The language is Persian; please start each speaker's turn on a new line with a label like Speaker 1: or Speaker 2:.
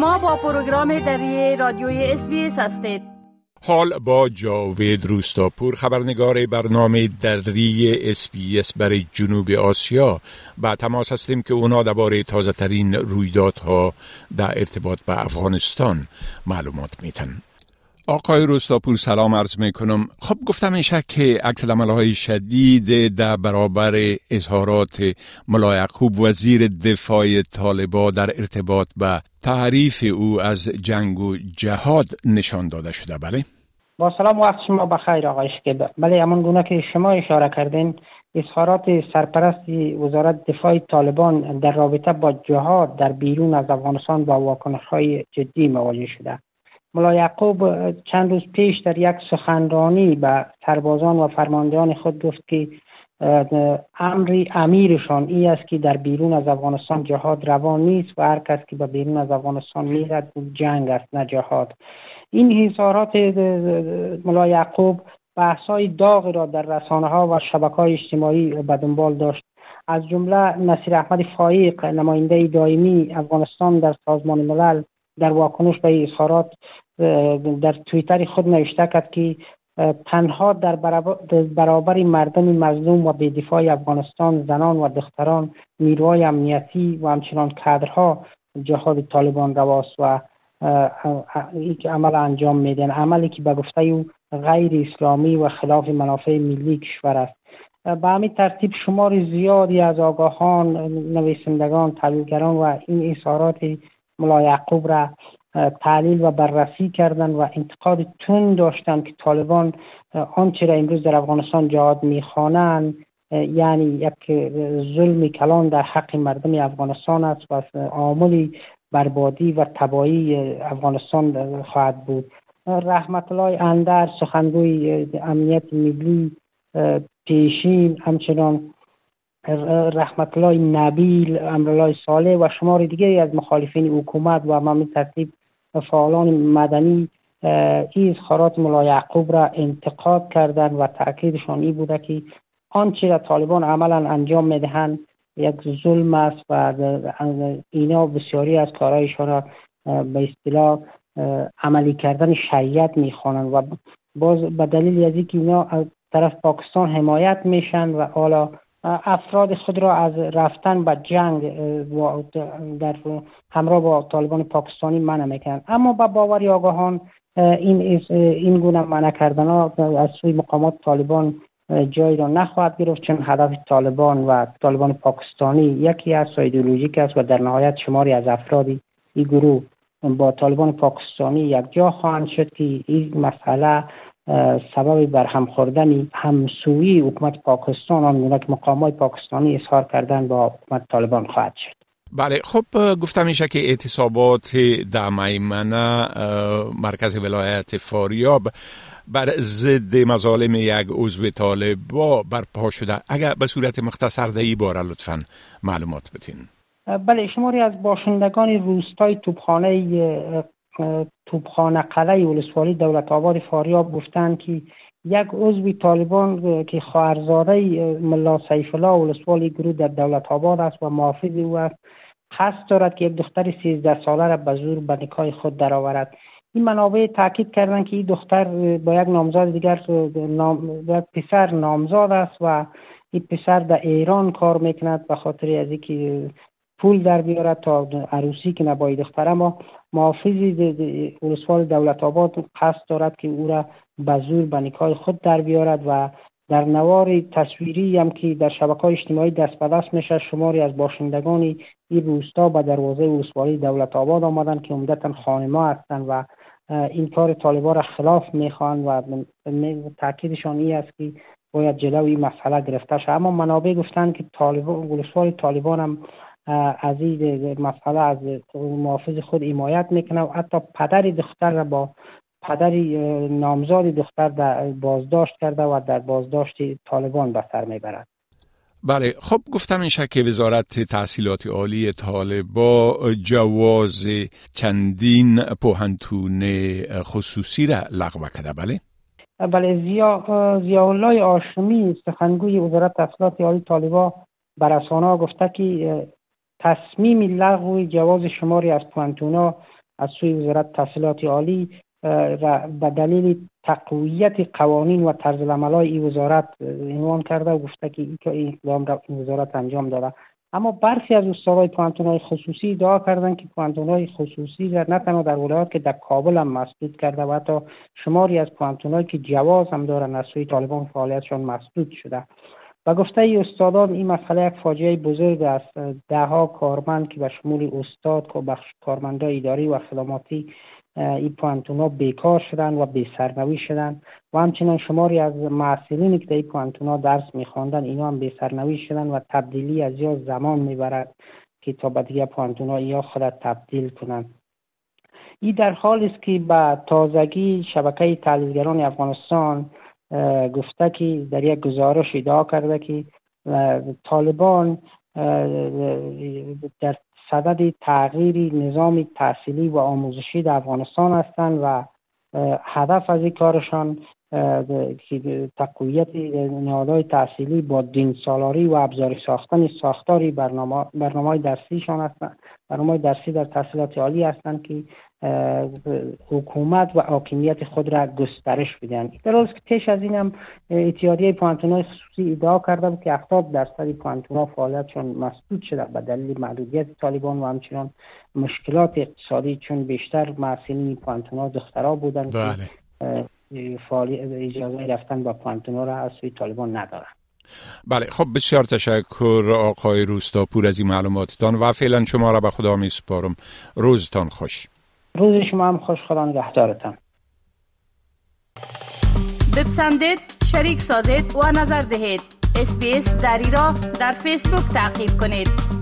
Speaker 1: شما با پروگرام دری رادیوی SBS هستید.
Speaker 2: حال با جاوید روستاپور خبرنگار برنامه دری SBS برای جنوب آسیا. با تماس هستیم که اونا درباره تازه ترین رویدادها در ارتباط به افغانستان معلومات میتن آقای روستاپور سلام عرض می کنم خب گفته میشه که عکس های شدید در برابر اظهارات ملا خوب وزیر دفاع طالبا در ارتباط به تعریف او از جنگ و جهاد نشان داده شده بله؟
Speaker 3: با سلام وقت شما بخیر آقای شکیب بله همون گونه که شما اشاره کردین اظهارات سرپرست وزارت دفاع طالبان در رابطه با جهاد در بیرون از افغانستان با واکنش های جدی مواجه شده. ملا یعقوب چند روز پیش در یک سخنرانی به سربازان و فرماندهان خود گفت که امری امیرشان این است که در بیرون از افغانستان جهاد روان نیست و هر کس که به بیرون از افغانستان میرد جنگ است نه جهاد. این اظهارات ملا یعقوب بحثای داغ را در رسانه ها و شبکه های اجتماعی به دنبال داشت. از جمله نصیر احمد فایق نماینده دائمی افغانستان در سازمان ملل در واکنش به اظهارات در تویتر خود نوشته کرد که تنها در برابر مردم مظلوم و بیدفاع افغانستان زنان و دختران نیروهای امنیتی و همچنان کادرها جهاد طالبان رواست و یک عمل انجام میدن عملی که به گفته او غیر اسلامی و خلاف منافع ملی کشور است. به همین ترتیب شمار زیادی از آگاهان نویسندگان تحلیلگران و این اظهارات ملا یعقوب را تحلیل و بررسی کردند و انتقاد تون داشتند که طالبان آنچه را امروز در افغانستان جهاد می‌خوانند. یعنی یک ظلم کلان در حق مردم افغانستان است و عاملی بربادی و تبایی افغانستان خواهد بود. رحمت الله اندر سخنگوی امنیت ملی پیشین همچنان رحمت الله نبیل امرالله صالح و شمار دیگری از مخالفین حکومت و همین ترتیب فعالان مدنی این اظهارات ملا یعقوب را انتقاد کردند و تاکیدشان این بوده که آنچه را طالبان عملا انجام می‌دهند یک ظلم است و اینا بسیاری از کارهایشان را به اصطلاح عملی کردن شریعت می‌خوانند و باز به دلیل از اینکه اینا از طرف پاکستان حمایت میشن و حالا افراد خود را از رفتن به جنگ در همراه با طالبان پاکستانی منع می‌کنند اما با باوری آگاهان این این گونه منع کردن ها از سوی مقامات طالبان جایی را نخواهد گرفت چون هدف طالبان و طالبان پاکستانی یکی و ایدئولوژیک است و در نهایت شماری از افرادی این گروه با طالبان پاکستانی یک جا خواهند شد که این مسئله سبب بر هم خوردن همسویی حکومت پاکستان آنگونه که مقامات پاکستانی اظهار کردن با حکومت طالبان خواهد شد.
Speaker 2: بله خب گفتم میشه که اعتصابات در میمنه مرکز ولایت فاریاب بر ضد مظالم یک عضو طالب با برپا شده. اگر به صورت مختصر در ای باره لطفا معلومات بتین
Speaker 3: بله شماری از باشندگان روستای توبخانه توبخانه قلعه ولسوالی دولت آباد فاریاب گفتند که یک عضو طالبان که خواهرزاده ملا سیف الله ولسوالی گروه در دولت آباد است و محافظ او است قصد دارد که یک دختر 13 ساله را به زور به نکای خود درآورد. این منابع تاکید کردند که این دختر با یک نامزاد دیگر نام، پسر نامزاد است و این پسر در ایران کار می‌کند به خاطر از اینکه پول در بیارد تا عروسی که نباید دختر اما محافظ ولسوال دولت آباد قصد دارد که او را به زور به نکای خود در بیارد و در نوار تصویری هم که در شبکه اجتماعی دست به دست میشه شماری از باشندگان این روستا به دروازه ولسوالی دولت آباد آمدن که عمدتا خانما هستند و این کار طالبان را خلاف می‌خوان و تاکیدشان این است که باید جلو مسئله گرفته شد اما منابع گفتن که طالبان ولسوال طالبان هم از این مسئله از محافظ خود حمایت می‌کنه و حتی پدر دختر را با پدر نامزاد دختر در بازداشت کرده و در بازداشت طالبان به سر می‌برد.
Speaker 2: بله خب گفتم این که وزارت تحصیلات عالی طالبا جواز چندین پوهنتون خصوصی را لغو کرده بله؟
Speaker 3: بله زیا الله آشمی سخنگوی وزارت تحصیلات عالی طالبا بر رسانه گفته که تصمیم لغو جواز شماری از پوهنتونا از سوی وزارت تحصیلات عالی به دلیل تقویت قوانین و طرز العمل این وزارت عنوان کرده و گفته که این اقدام را این وزارت انجام داده. اما برخی از استادای پوانتون خصوصی ادعا کردند که پوانتون خصوصی را نه تنها در ولایات که در کابل هم مسدود کرده و حتی شماری از پوانتون که جواز هم دارن از سوی طالبان فعالیتشان مسدود شده. گفته ای استادان این مسئله یک فاجعه بزرگ است. ده ها کارمند که به شمول استاد و بخش کارمندای اداری و خدماتی این پوانتونا بیکار شدن و بی سرنوی شدن. و همچنان شماری از معصلینی که در این پوانتونا درس میخواندن اینا هم بی سرنوی شدن و تبدیلی از یا زمان می‌برد که تا به دیگه پوانتونا یا خود تبدیل کنند. این در حال است که به تازگی شبکه تحلیلگران افغانستان گفته که در یک گزارش ادعا کرده که طالبان در صدد تغییر نظام تحصیلی و آموزشی در افغانستان هستند و هدف از این کارشان تقویت نهادهای تحصیلی با دین سالاری و ابزاری ساختن ساختاری برنامه, برنامه درسیشان هستند برنامه درسی در تحصیلات عالی هستند که حکومت و حاکمیت خود را گسترش بدن در حالی که پیش از این هم اتحادیه پوانتونای خصوصی ادعا کرده بود که 70 درصد پوانتونا فعالیتشان مسدود شده به دلیل محدودیت طالبان و همچنان مشکلات اقتصادی چون بیشتر محصلین پوانتونا دخترها بودن بله. اجازه رفتن با پوانتونا را از سوی طالبان ندارن.
Speaker 2: بله خب بسیار تشکر آقای روستاپور از این معلوماتتان و فعلا شما را به خدا می سپارم روزتان خوش.
Speaker 3: روز شما هم خوش خدا نگهدارتان.
Speaker 1: بپسندید شریک سازید و نظر دهید. اسپیس دری را در فیسبوک تعقیب کنید.